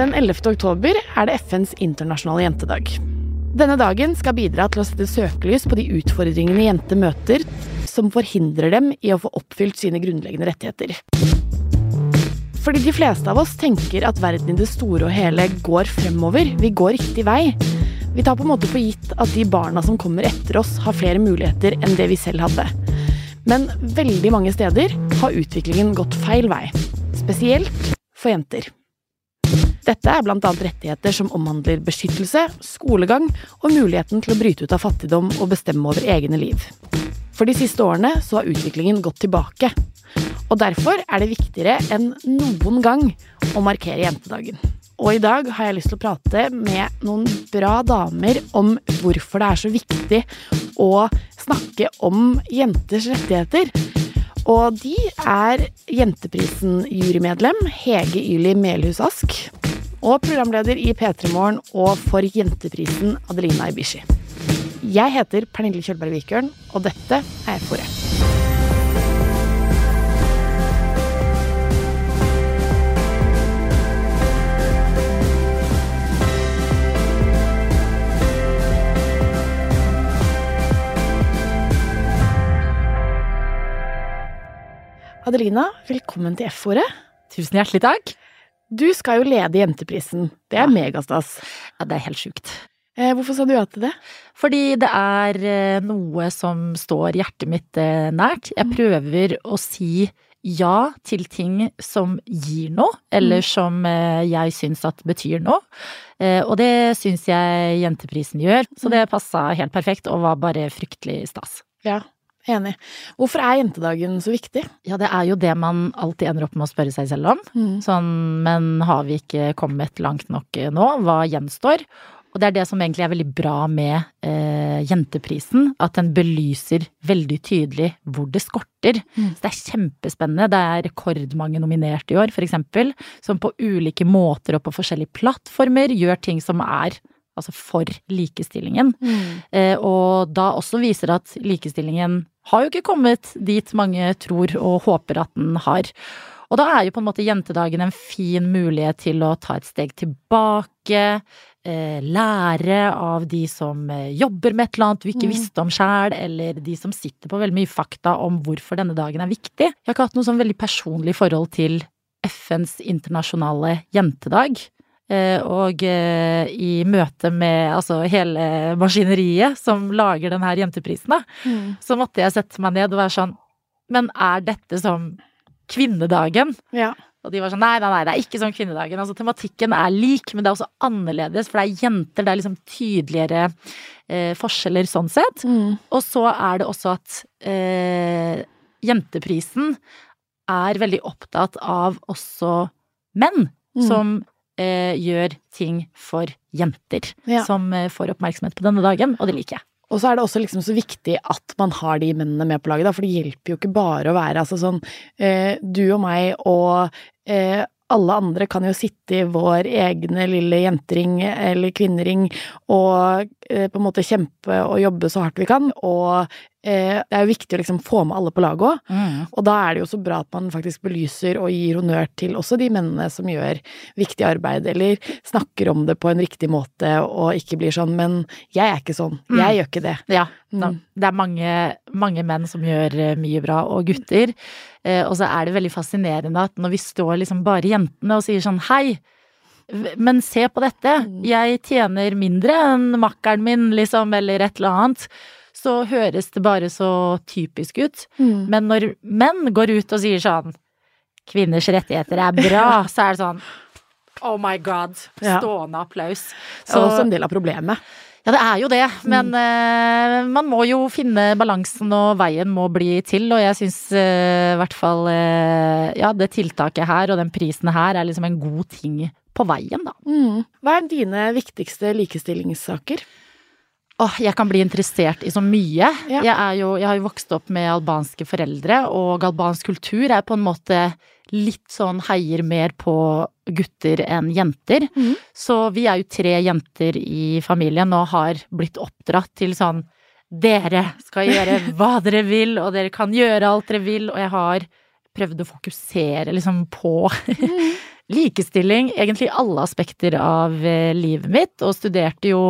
Den 11. oktober er det FNs internasjonale jentedag. Denne dagen skal bidra til å sette søkelys på de utfordringene jenter møter som forhindrer dem i å få oppfylt sine grunnleggende rettigheter. Fordi de fleste av oss tenker at verden i det store og hele går fremover. Vi går riktig vei. Vi tar på en måte for gitt at de barna som kommer etter oss, har flere muligheter enn det vi selv hadde. Men veldig mange steder har utviklingen gått feil vei. Spesielt for jenter. Dette er bl.a. rettigheter som omhandler beskyttelse, skolegang og muligheten til å bryte ut av fattigdom og bestemme over egne liv. For de siste årene så har utviklingen gått tilbake. Og derfor er det viktigere enn noen gang å markere jentedagen. Og i dag har jeg lyst til å prate med noen bra damer om hvorfor det er så viktig å snakke om jenters rettigheter. Og de er Jenteprisen-jurymedlem Hege Yli Melhus Ask og programleder i P3 Morgen og for Jenteprisen Adelina Ibishi. Jeg heter Pernille Kjølberg Vikørn, og dette er Fore. Adelina, velkommen til F-ordet. Tusen hjertelig takk. Du skal jo lede Jenteprisen. Det er Ja. megastas. Ja, det er helt sjukt. Eh, hvorfor sa du ja til det? Fordi det er eh, noe som står hjertet mitt eh, nært. Jeg prøver å si ja til ting som gir noe, eller som eh, jeg syns at betyr noe. Og det syns jeg Jenteprisen gjør, så det passa helt perfekt og var bare fryktelig stas. Ja, enig. Hvorfor er jentedagen så viktig? Ja, det er jo det man alltid ender opp med å spørre seg selv om. Sånn, men har vi ikke kommet langt nok nå? Hva gjenstår? Og det er det som egentlig er veldig bra med eh, Jenteprisen, at den belyser veldig tydelig hvor det skorter. Mm. Så det er kjempespennende. Det er rekordmange nominerte i år, eksempel, som på ulike måter og på forskjellige plattformer gjør ting som er altså for likestillingen. Eh, og da også viser at likestillingen har jo ikke kommet dit mange tror og håper at den har. Og da er jo på en måte jentedagen en fin mulighet til å ta et steg tilbake, eh, lære av de som eh, jobber med et eller annet du ikke Mm. visste om sjæl, eller de som sitter på veldig mye fakta om hvorfor denne dagen er viktig. Jeg har ikke hatt noe sånn veldig personlig forhold til FNs internasjonale jentedag. Eh, Og eh, i møte med altså hele maskineriet som lager denne jenteprisen, da, Mm. så måtte jeg sette meg ned og være sånn Men er dette som kvinnedagen? Ja. Og de var sånn nei, nei, nei, det er ikke som kvinnedagen. Altså tematikken er lik, men det er også annerledes, for det er jenter, det er liksom tydeligere eh, forskjeller sånn sett. Mm. Og så er det også at eh, Jenteprisen er veldig opptatt av også menn Mm. som eh, gjør ting for jenter. Ja. Som eh, får oppmerksomhet på denne dagen, og det liker jeg. Og så er det også liksom så viktig at man har de mennene med på laget, da, for det hjelper jo ikke bare å være altså sånn eh, Du og meg og eh, alle andre kan jo sitte i vår egne lille jentering eller kvinnering og eh, på en måte kjempe og jobbe så hardt vi kan, og eh, det er jo viktig å liksom få med alle på laget òg. Og da er det jo så bra at man faktisk belyser og gir honnør til også de mennene som gjør viktig arbeid, eller snakker om det på en riktig måte og ikke blir sånn 'men jeg er ikke sånn, Mm. jeg gjør ikke det'. Ja, da, Mm. det er mange, mange menn som gjør eh, mye bra, og gutter. Eh, og så er det veldig fascinerende at når vi står liksom bare jentene og sier sånn hei, men se på dette, Mm. jeg tjener mindre enn makkeren min, liksom, eller et eller annet. Så høres det bare så typisk ut. Mm. Men når menn går ut og sier sånn kvinners rettigheter er bra, så er det sånn Oh my god. Ja. Stående applaus. Så det er også en del av problemet. Ja, det er jo det, men eh, man må jo finne balansen, og veien må bli til. Og jeg syns i i hvert fall uh, ja, det tiltaket her og den prisen her er liksom en god ting på veien, da. Mm. Hva er dine viktigste likestillingssaker? Åh, jeg kan bli interessert i så mye. Ja. Jeg, er jo, jeg har jo vokst opp med albanske foreldre, og albansk kultur er på en måte litt sånn heier mer på gutter enn jenter. Mm. Så vi er jo tre jenter i familien og har blitt oppdratt til sånn Dere skal gjøre hva dere vil, og dere kan gjøre alt dere vil, og jeg har prøvd å fokusere liksom på likestilling egentlig alle aspekter av eh, livet mitt, og studerte jo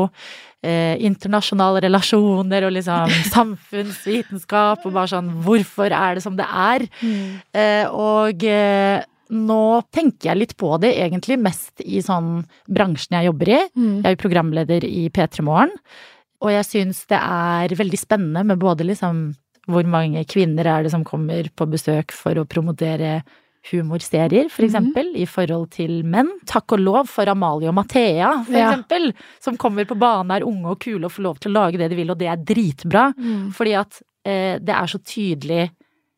eh, internasjonale relasjoner og liksom samfunnsvitenskap og bare sånn hvorfor er det som det er? Eh, og eh, nå tenker jeg litt på det egentlig mest i sånn bransjen jeg jobber i. Mm. Jeg er jo programleder i P3 Morgen, og jeg syns det er veldig spennende med både liksom hvor mange kvinner er det som kommer på besøk for å promotere humorserier, for eksempel, i forhold til menn. Takk og lov for Amalie og Mathea, for Ja. eksempel, som kommer på banen, er unge og kule og får lov til å lage det de vil, og det er dritbra. Mm. Fordi at eh, det er så tydelig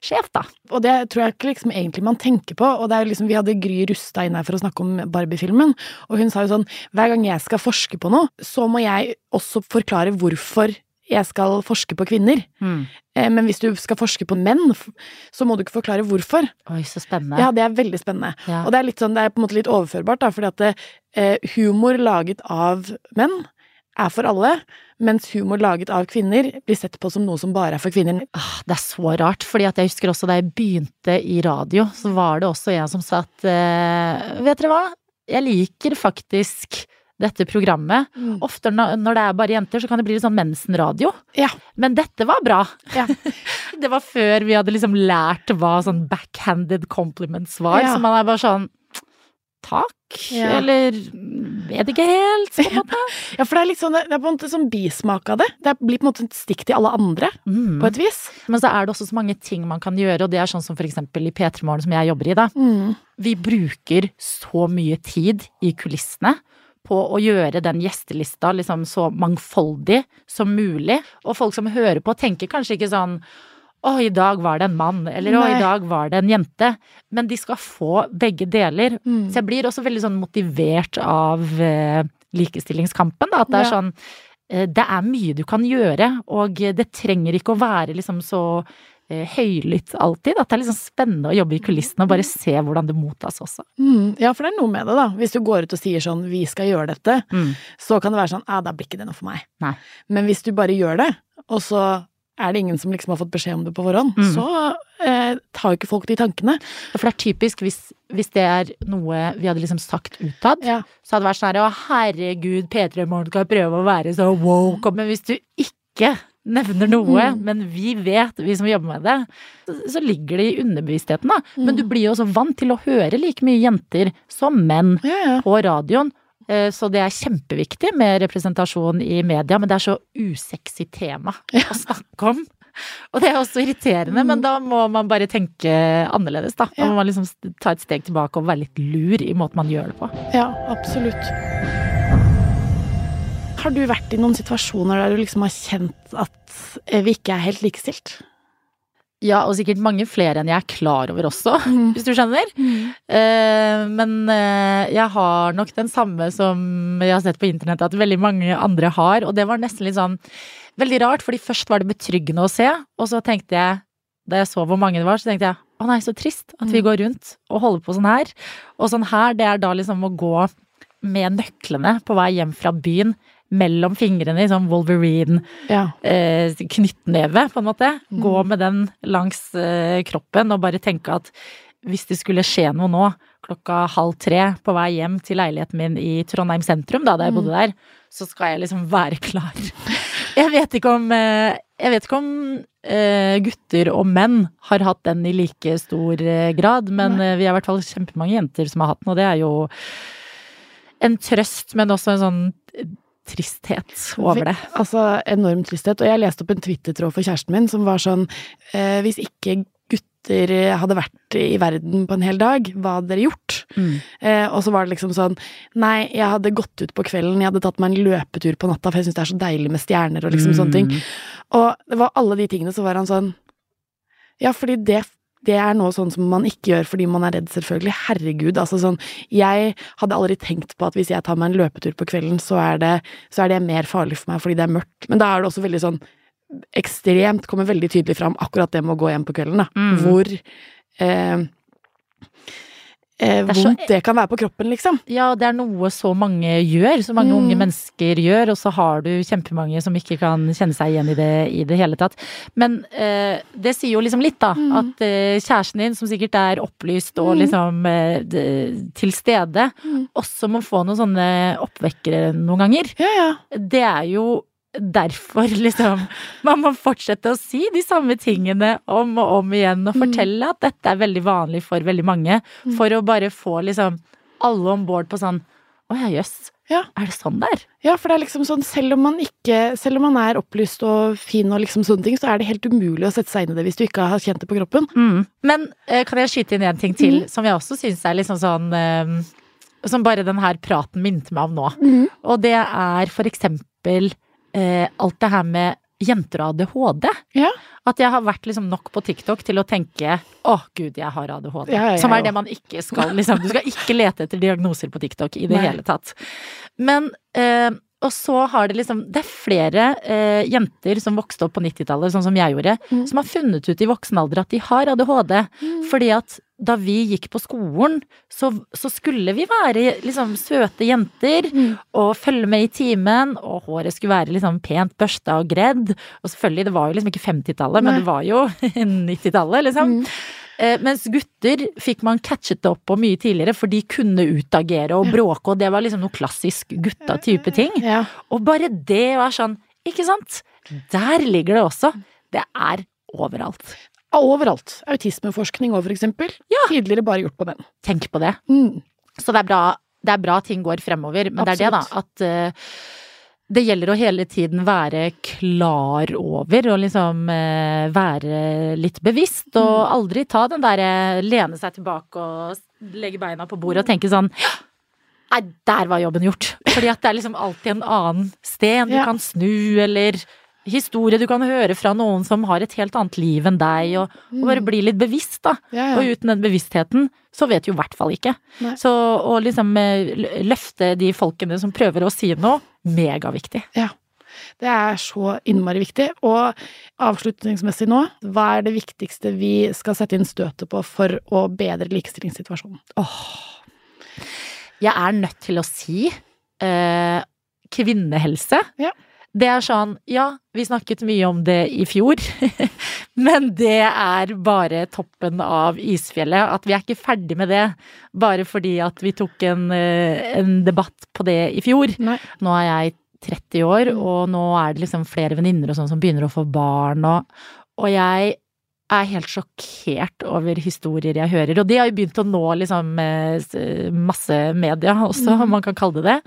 skjevt, da. Og det tror jeg ikke liksom egentlig man tenker på. Og det er jo liksom, vi hadde Gry Rusta inn her for å snakke om Barbie-filmen, og hun sa jo sånn hver gang jeg skal forske på noe, så må jeg også forklare hvorfor jeg skal forske på kvinner. Mm. Men hvis du skal forske på menn, så må du ikke forklare hvorfor. Oi, så spennende. Ja, det er veldig spennende. Ja. Og det er litt sånn, det er på en måte litt overførbart, da, fordi at det, eh, humor laget av menn er for alle, mens humor laget av kvinner blir sett på som noe som bare er for kvinner. Ah, Det er så rart, fordi at jeg husker også da jeg begynte i radio, så var det også jeg som sa at eh, Vet dere hva, jeg liker faktisk dette programmet. Ofte når når det er bare jenter, så kan det bli litt sånn mensenradio. Ja. Men dette var bra. Ja. Det var før vi hadde liksom lært hva sånn backhanded compliments var, Ja. så man er bare sånn Takk, Ja. eller vet ikke helt, på en måte. Ja, for det er litt sånn, det er på en måte sånn bismak av det. Det blir på en måte et stikk til alle andre, Mm. på et vis. Men så er det også så mange ting man kan gjøre, og det er sånn som for eksempel i P3 Morgen som jeg jobber i, da. Mm. vi bruker så mye tid i kulissene på å gjøre den gjestelista liksom så mangfoldig som mulig. Og folk som hører på, tenker kanskje ikke sånn å, i dag var det en mann, eller å, i dag var det en jente. Men de skal få begge deler. Mm. Så jeg blir også veldig sånn motivert av eh, likestillingskampen, da. At det er Ja. sånn eh, Det er mye du kan gjøre, og det trenger ikke å være liksom så høylytt alltid. At det er liksom spennende å jobbe i kulissene og bare se hvordan det mottas også. Mm. Ja, for det er noe med det, da. Hvis du går ut og sier sånn 'vi skal gjøre dette', så kan det være sånn 'ja, da blir ikke det noe for meg'. Nei. Men hvis du bare gjør det, og så er det ingen som liksom har fått beskjed om det på forhånd, Mm. så eh, tar jo ikke folk de tankene. For det er typisk hvis, hvis det er noe vi hadde liksom sagt utad, Ja. så hadde det vært sånn her å herregud, P3 Morgen skal prøve å være så woke, men hvis du ikke nevner noe, Mm. men vi vet, vi som jobber med det, så, så ligger det i underbevisstheten, da. Men Mm. du blir jo også vant til å høre like mye jenter som menn Ja, ja. på radioen. Eh, Så det er kjempeviktig med representasjon i media, men det er så usexy tema å snakke om. Og det er også irriterende, men da må man bare tenke annerledes, da. Da Ja. må man liksom ta et steg tilbake og være litt lur i måten man gjør det på. Ja, absolutt. Har du vært i noen situasjoner der du liksom har kjent at eh, vi ikke er helt likestilt? Ja, og sikkert mange flere enn jeg er klar over også, hvis du skjønner. Eh, Men uh, jeg har nok den samme som jeg har sett på internett at veldig mange andre har, og det var nesten litt sånn veldig rart, fordi først var det betryggende å se, og så tenkte jeg, da jeg så hvor mange det var, så tenkte jeg å nei, så trist at vi går rundt og holder på sånn her. Og sånn her, det er da liksom å gå med nøklene på vei hjem fra byen mellom fingrene i sånn Wolverine Ja. eh, på en måte. Gå med den langs eh, kroppen og bare tenke at hvis det skulle skje noe nå, klokka halv tre på vei hjem til leiligheten min i Trondheim sentrum, da, da jeg bodde der, så skal jeg liksom være klar. Jeg vet ikke om, eh, jeg vet ikke om eh, gutter og menn har hatt den i like stor grad, men vi er i hvert fall kjempemange jenter som har hatt den, og det er jo en trøst, men også en sånn tristhet over det. Altså enorm tristhet. Og jeg leste opp en Twitter-tråd for kjæresten min som var sånn eh, Hvis ikke gutter hadde vært i verden på en hel dag, hva hadde dere gjort? Mm. Eh, og så var det liksom sånn Nei, jeg hadde gått ut på kvelden, jeg hadde tatt meg en løpetur på natta, for jeg syns det er så deilig med stjerner og liksom sånne ting. Og det var alle de tingene, så var han sånn Ja, fordi det det er noe sånn som man ikke gjør fordi man er redd, selvfølgelig. Herregud, altså sånn Jeg hadde aldri tenkt på at hvis jeg tar meg en løpetur på kvelden, så er det, så er det mer farlig for meg fordi det er mørkt. Men da er det også veldig sånn ekstremt, kommer veldig tydelig fram akkurat det med å gå hjem på kvelden, da. Mm. Hvor eh, eh, Det vondt så- det kan være på kroppen, liksom. Ja, det er noe så mange gjør, så mange Mm. unge mennesker gjør, og så har du kjempemange som ikke kan kjenne seg igjen i det i det hele tatt. Men eh, det sier jo liksom litt, da. Mm. At eh, kjæresten din, som sikkert er opplyst og liksom eh, til stede, Mm. også må få noen sånne oppvekkere noen ganger. Ja, ja. Det er jo derfor, liksom, man må fortsette å si de samme tingene om og om igjen, og Mm. fortelle at dette er veldig vanlig for veldig mange, for å bare få liksom alle om bord på sånn Å ja, jøss. Ja. Er det sånn det er? Ja, for det er liksom sånn, selv om man ikke Selv om man er opplyst og fin og liksom sånne ting, så er det helt umulig å sette seg inn i det hvis du ikke har kjent det på kroppen. Mm. Men eh, kan jeg skyte inn en ting til, som jeg også syns er liksom sånn eh, Som bare den her praten minte meg om nå. Og det er for eksempel eh, alt det her med jenter og ADHD. Ja. At jeg har vært liksom nok på TikTok til å tenke å gud, jeg har ADHD. Ja, ja, som er det man ikke skal liksom Du skal ikke lete etter diagnoser på TikTok i det Nei. hele tatt. Men eh, og så har det liksom Det er flere eh, jenter som vokste opp på 90-tallet, sånn som jeg gjorde, Mm. som har funnet ut i voksen alder at de har ADHD. Fordi at da vi gikk på skolen, så, så skulle vi være liksom søte jenter Mm. og følge med i timen, og håret skulle være liksom pent børsta og gredd. Og selvfølgelig, det var jo liksom ikke 50-tallet, men det var jo 90-tallet, liksom. Mm. Eh, mens gutter fikk man catchet det opp på mye tidligere, for de kunne utagere og bråke, og det var liksom noe klassisk gutta-type ting. Ja. Og bare det var sånn, ikke sant? Der ligger det også. Det er overalt. Overalt. Autismeforskning òg, for eksempel. Ja. Tidligere bare gjort på menn. Tenk på det. Mm. Så det er bra, det er bra ting går fremover, men det er det, da. At eh, det gjelder å hele tiden være klar over og liksom eh, være litt bevisst. Og aldri ta den derre lene seg tilbake og legge beina på bordet og tenke sånn Nei, der var jobben gjort. Fordi at det er liksom alltid en annen sted du Ja. kan snu, eller historie du kan høre fra noen som har et helt annet liv enn deg, og, og bare bli litt bevisst, da. Ja, Og uten den bevisstheten, så vet du i hvert fall ikke. Nei. Så å liksom eh, løfte de folkene som prøver å si noe, megaviktig. ja. Det er så innmari viktig. Og avslutningsmessig nå, hva er det viktigste vi skal sette inn støtet på for å bedre likestillingssituasjonen? Jeg er nødt til å si eh, kvinnehelse. Ja. Det er sånn, ja, vi snakket mye om det i fjor, men det er bare toppen av isfjellet. At vi er ikke ferdig med det bare fordi at vi tok en, eh, en debatt på det i fjor. Nei. Nå er jeg 30 år, og nå er det liksom flere venninner og sånn som begynner å få barn, og, og jeg er helt sjokkert over historier jeg hører. Og de har jo begynt å nå liksom eh, masse media også, om man kan kalle det det.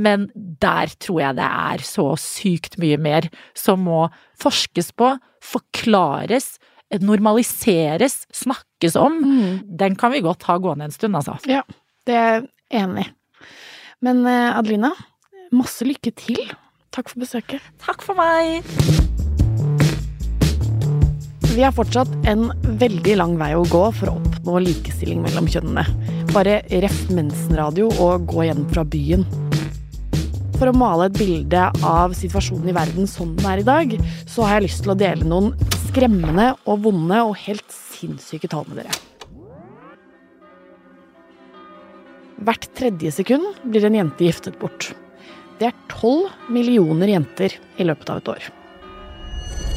Men der tror jeg det er så sykt mye mer som må forskes på, forklares, normaliseres, snakkes om. Mm. Den kan vi godt ha gående en stund, altså. Ja, det er jeg enig i. Men eh, Adelina, masse lykke til. Takk for besøket. Takk for meg! Vi har fortsatt en veldig lang vei å gå for å oppnå likestilling mellom kjønnene. Bare ref mensenradio og gå hjem fra byen. For å male et bilde av situasjonen i verden som den er i dag, så har jeg lyst til å dele noen skremmende og vonde og helt sinnssyke tall med dere. Hvert tredje sekund blir en jente giftet bort. Det er 12 millioner jenter i løpet av et år.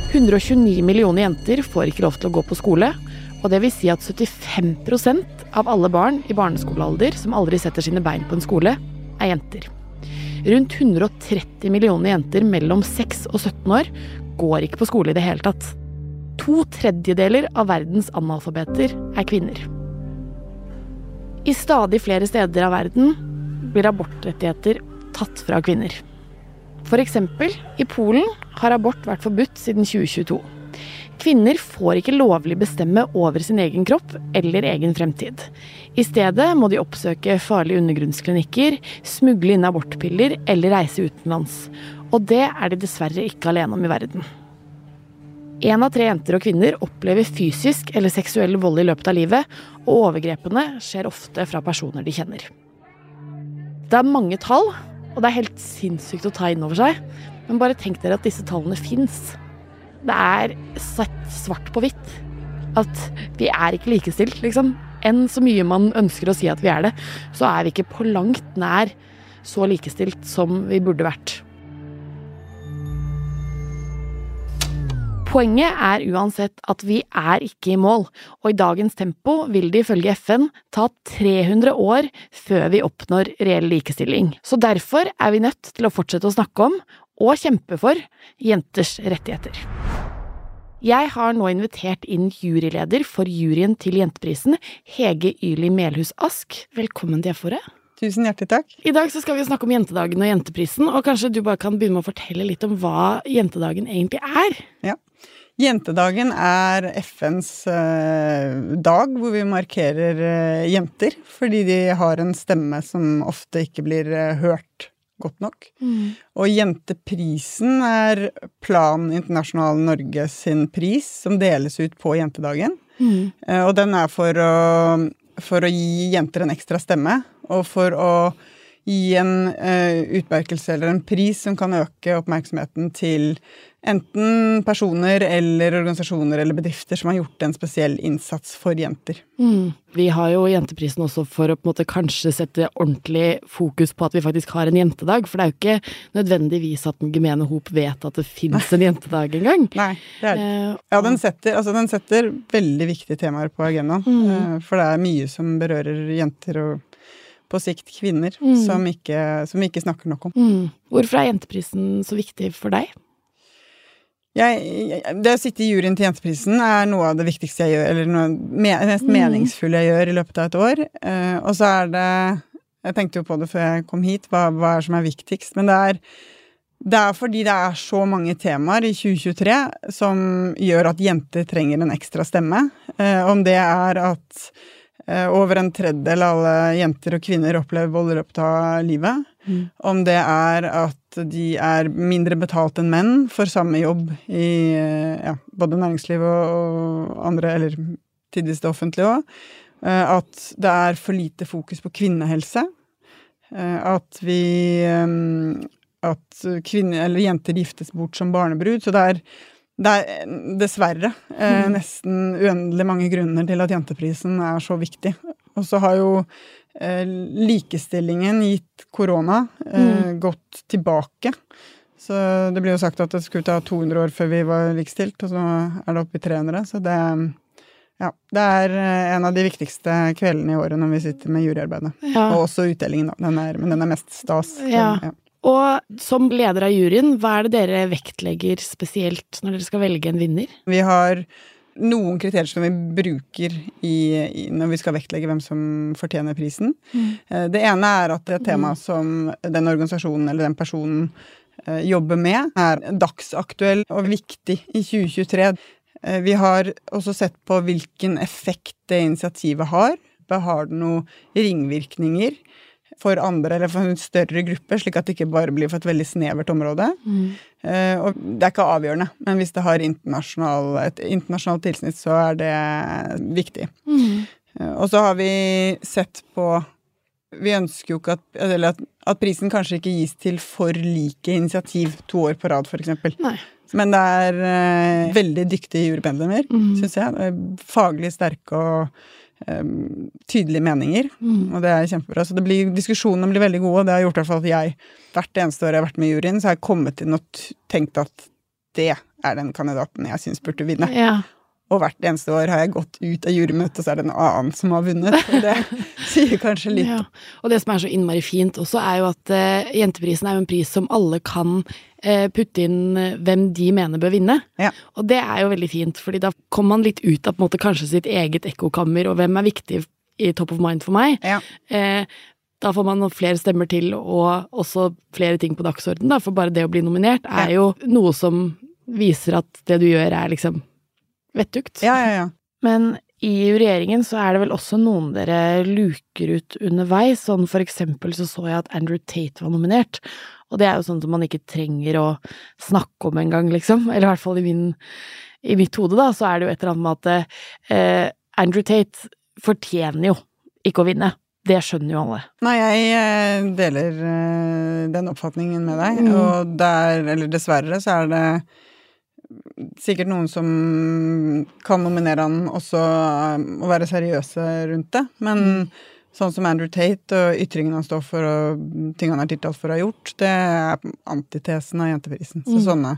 129 millioner jenter får ikke lov til å gå på skole, og det vil si at 75% av alle barn i barneskolealder som aldri setter sine bein på en skole, er jenter. Rundt 130 millioner jenter mellom 6 og 17 år går ikke på skole i det hele tatt. To tredjedeler av verdens analfabeter er kvinner. I stadig flere steder av verden blir abortrettigheter tatt fra kvinner. Eksempel, i Polen har abort vært forbudt siden 2022. Kvinner får ikke lovlig bestemme over sin egen kropp eller egen fremtid. I stedet må de oppsøke farlige undergrunnsklinikker, smugle inn abortpiller eller reise utenlands. Og det er de dessverre ikke alene om i verden. Én av tre jenter og kvinner opplever fysisk eller seksuell vold i løpet av livet, og overgrepene skjer ofte fra personer de kjenner. Det er mange tall, og det er helt sinnssykt å ta inn over seg. Men bare tenk dere at disse tallene fins. Det er sett svart på hvitt. At vi er ikke likestilt, liksom. enn så mye man ønsker å si at vi er det, så er vi ikke på langt nær så likestilt som vi burde vært. Poenget er uansett at vi er ikke i mål, og i dagens tempo vil det ifølge FN ta 300 år før vi oppnår reell likestilling. Så derfor er vi nødt til å fortsette å snakke om, og kjempe for, jenters rettigheter. Jeg har nå invitert inn juryleder for juryen til Jenteprisen, Hege Yli Melhus Ask. Velkommen til F-ordet. Tusen hjertelig takk. I dag så skal vi snakke om jentedagen og jenteprisen, og kanskje du bare kan begynne med å fortelle litt om hva jentedagen egentlig er? Ja. Jentedagen er FNs eh, dag hvor vi markerer eh, jenter, fordi de har en stemme som ofte ikke blir eh, hørt godt nok. Mm. Og Jenteprisen er Plan Internasjonal Norge sin pris, som deles ut på jentedagen. Mm. Og den er for å, for å gi jenter en ekstra stemme og for å gi en uh, utmerkelse eller en pris som kan øke oppmerksomheten til enten personer eller organisasjoner eller bedrifter som har gjort en spesiell innsats for jenter. Mm. Vi har jo Jenteprisen også for å på en måte kanskje sette ordentlig fokus på at vi faktisk har en jentedag, for det er jo ikke nødvendigvis at den gemene hop vet at det fins en jentedag engang. Nei, det er det. Uh, ja, den setter, altså, den setter veldig viktige temaer på agendaen, mm. uh, for det er mye som berører jenter og på sikt kvinner, mm. som, ikke, som, vi ikke snakker nok om. Mm. Hvorfor er Jenteprisen så viktig for deg? Jeg, jeg, det å sitte i juryen til Jenteprisen er noe av det viktigste jeg gjør, eller noe me, mest mm. meningsfulle jeg gjør i løpet av et år. Uh, og så er det Jeg tenkte jo på det før jeg kom hit, hva, hva er som er viktigst. Men det er, det er fordi det er så mange temaer i 2023 som gjør at jenter trenger en ekstra stemme. Uh, om det er at over en tredjedel av alle jenter og kvinner opplever vold i løpet av livet. Mm. Om det er at de er mindre betalt enn menn for samme jobb i eh, ja, både næringsliv og andre, eller tidvis det offentlige òg. Eh, at det er for lite fokus på kvinnehelse. At vi At kvinner, eller jenter giftes bort som barnebrud. Så det er det er dessverre eh, mm. nesten uendelig mange grunner til at jenteprisen er så viktig. Og så har jo eh, likestillingen gitt korona eh, mm. gått tilbake. Så det blir jo sagt at det skulle ta 200 år før vi var likestilt, og så er det oppe i 300. Så det, ja, det er eh, en av de viktigste kveldene i året når vi sitter med juryarbeidet. Ja. Og også utdelingen, da. Den er, men den er mest stas. Ja. ja. Og som leder av juryen, hva er det dere vektlegger spesielt når dere skal velge en vinner? Vi har noen kriterier som vi bruker i, i, når vi skal vektlegge hvem som fortjener prisen. Mm. Eh, det ene er at det temaet mm. som den organisasjonen eller den personen eh, jobber med, er dagsaktuell og viktig i 2023. Eh, vi har også sett på hvilken effekt det initiativet har. Har det noen ringvirkninger? For andre eller for en større gruppe, slik at det ikke bare blir for et veldig snevert område. Mm. Uh, og det er ikke avgjørende, men hvis det har internasjonal, et internasjonalt tilsnitt, så er det viktig. Mm. Uh, og så har vi sett på Vi ønsker jo ikke at, eller at, at prisen kanskje ikke gis til for like initiativ to år på rad, f.eks. Men det er uh, veldig dyktige jurymedlemmer, mm. syns jeg. Faglig sterke og um, tydelige meninger, mm. og det er kjempebra. Så det blir, diskusjonene blir veldig gode, og det har gjort at jeg hvert eneste år jeg har vært med i juryen, så har jeg kommet inn og tenkt at det er den kandidaten jeg syns burde vinne. Ja. Og hvert eneste år har jeg gått ut av jurymøtet, så er det en annen som har vunnet. Og det sier kanskje litt. Ja. Og det som er så innmari fint også, er jo at uh, Jenteprisen er jo en pris som alle kan uh, putte inn uh, hvem de mener bør vinne. Ja. Og det er jo veldig fint, fordi da kommer man litt ut av på en måte kanskje sitt eget ekkokammer, og hvem er viktig i top of mind for meg. Ja. da får man flere stemmer til, og også flere ting på dagsordenen, for bare det å bli nominert er jo noe som viser at det du gjør er liksom vettugt. Ja, ja, ja. Men i regjeringen så er det vel også noen dere luker ut underveis. Sånn for eksempel så så jeg at Andrew Tate var nominert. Og det er jo sånn som man ikke trenger å snakke om engang, liksom. Eller i hvert fall i, min, i mitt hode, da, så er det jo et eller annet med at eh, Andrew Tate fortjener jo ikke å vinne. Det skjønner jo alle. Nei, jeg eh, deler eh, den oppfatningen med deg. Mm. Og der, eller dessverre, så er det sikkert noen som kan nominere han også og være seriøse rundt det. Men sånn som Andrew Tate og ytringene han står for og ting han er tiltalt for å ha gjort, det er antitesen av Jenteprisen. Så sånne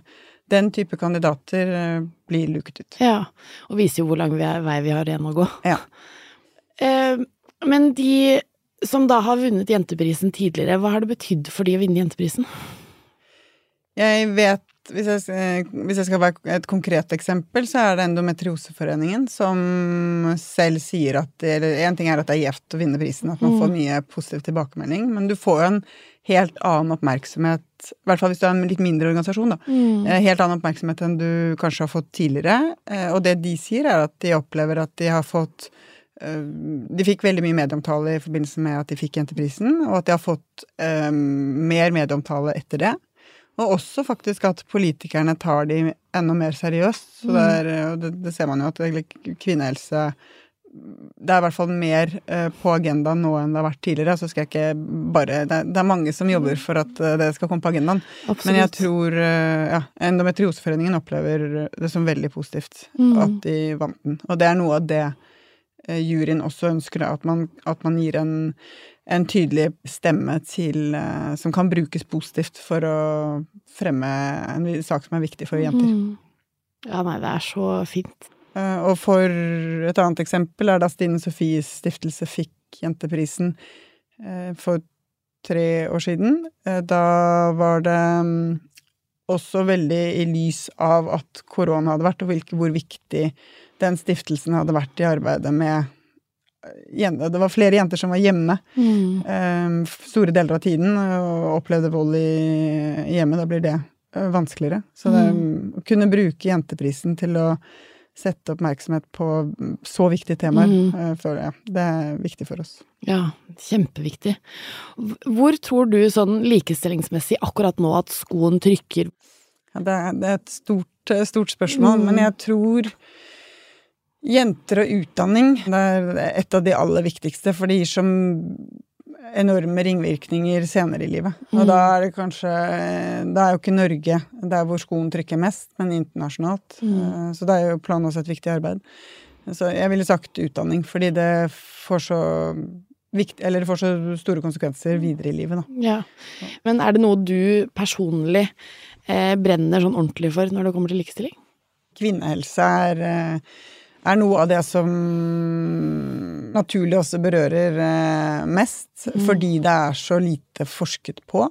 den type kandidater eh, blir luket ut. Ja, og viser jo hvor lang vi- vei vi har igjen å gå. Ja. Eh, men de som da har vunnet Jenteprisen tidligere, hva har det betydd for de å vinne Jenteprisen? Jeg vet hvis jeg, eh, hvis jeg skal være et konkret eksempel, så er det Endometrioseforeningen som selv sier at eller En ting er at det er gjevt å vinne prisen, at man får mye positiv tilbakemelding, men du får jo en helt annen oppmerksomhet, i hvert fall hvis du er en litt mindre organisasjon, da. Mm. Helt annen oppmerksomhet enn du kanskje har fått tidligere. Eh, Og det de sier, er at de opplever at de har fått eh, De fikk veldig mye medieomtale i forbindelse med at de fikk Jenteprisen, og at de har fått um, mer medieomtale etter det. Og også faktisk at politikerne tar de enda mer seriøst. Så det, er, det, det ser man jo at kvinnehelse Det er i hvert fall mer eh, på agendaen nå enn det har vært tidligere. Så skal jeg ikke bare Det er, mange som jobber for at eh, det skal komme på agendaen. Men jeg tror eh, ja, Endometrioseforeningen opplever det som veldig positivt at de vant den. Og det er noe av det eh, juryen også ønsker, at man, at man gir en, en tydelig stemme til eh, Som kan brukes positivt for å fremme en sak som er viktig for jenter. Mm. Ja, nei, det er så fint. Eh, Og for et annet eksempel er da Stine Sofies stiftelse fikk Jenteprisen eh, for tre år siden. Da var det mm, også veldig i lys av at korona hadde vært, og hvor viktig den stiftelsen hadde vært i arbeidet med Det var flere jenter som var hjemme eh, store deler av tiden og opplevde vold i hjemmet. Da blir det eh, vanskeligere. Så det, å kunne bruke Jenteprisen til å sette oppmerksomhet på mm, så viktige temaer, Mm. eh, føler jeg. Det er viktig for oss. Ja, kjempeviktig. Hvor tror du sånn likestillingsmessig akkurat nå at skoen trykker? Ja, det, er, det er et stort, eh, stort spørsmål, men jeg tror jenter og utdanning det er et av de aller viktigste, for det gir som enorme ringvirkninger senere i livet. Og da er det kanskje Det er jo ikke Norge der hvor skoen trykker mest, men internasjonalt. Mm. Så det er jo planen også et viktig arbeid. Så jeg ville sagt utdanning, fordi det får så viktig, eller det får så store konsekvenser videre i livet, da. Ja. Men er det noe du personlig eh, brenner sånn ordentlig for når det kommer til likestilling? kvinnehelse er, eh, er noe av det som naturlig også berører mest, mest, fordi det er så lite forsket på.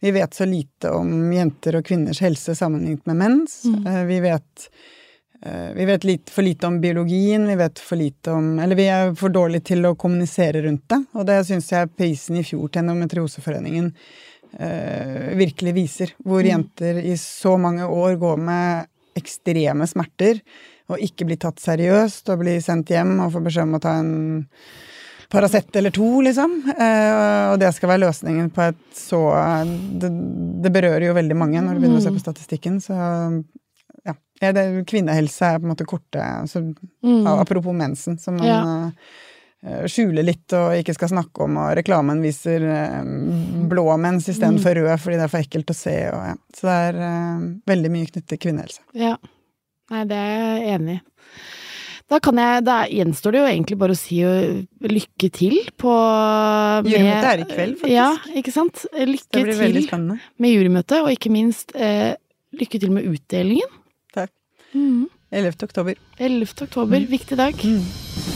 Vi vet så lite om jenter og kvinners helse sammenlignet med menns. Mm. Vi vet eh, vi vet litt, for lite om biologien, vi vet for lite om Eller vi er for dårlige til å kommunisere rundt det, og det syns jeg prisen i fjor til Endometrioseforeningen eh, virkelig viser. Hvor jenter i så mange år går med ekstreme smerter og ikke bli tatt seriøst og bli sendt hjem og få beskjed om å ta en Paracet eller to, liksom. Eh, og det skal være løsningen på et så det, det berører jo veldig mange når du begynner å se på statistikken, så ja. det, kvinnehelse er på en måte korte så, mm. Apropos mensen, som man Ja. skjule skjuler litt og ikke skal snakke om, og reklamen viser eh, blå mens istedenfor rød fordi det er for ekkelt å se. Og, ja. Så det er uh, veldig mye knyttet til kvinnehelse. Ja. Nei, det er jeg enig i. Da, kan jeg, da gjenstår det jo egentlig bare å si lykke til på Jurymøtet er i kveld, faktisk. Ja, ikke sant? Lykke til med jurymøtet, og ikke minst eh, lykke til med utdelingen. Takk. Mm. 11. oktober. 11. oktober, Mm. viktig dag.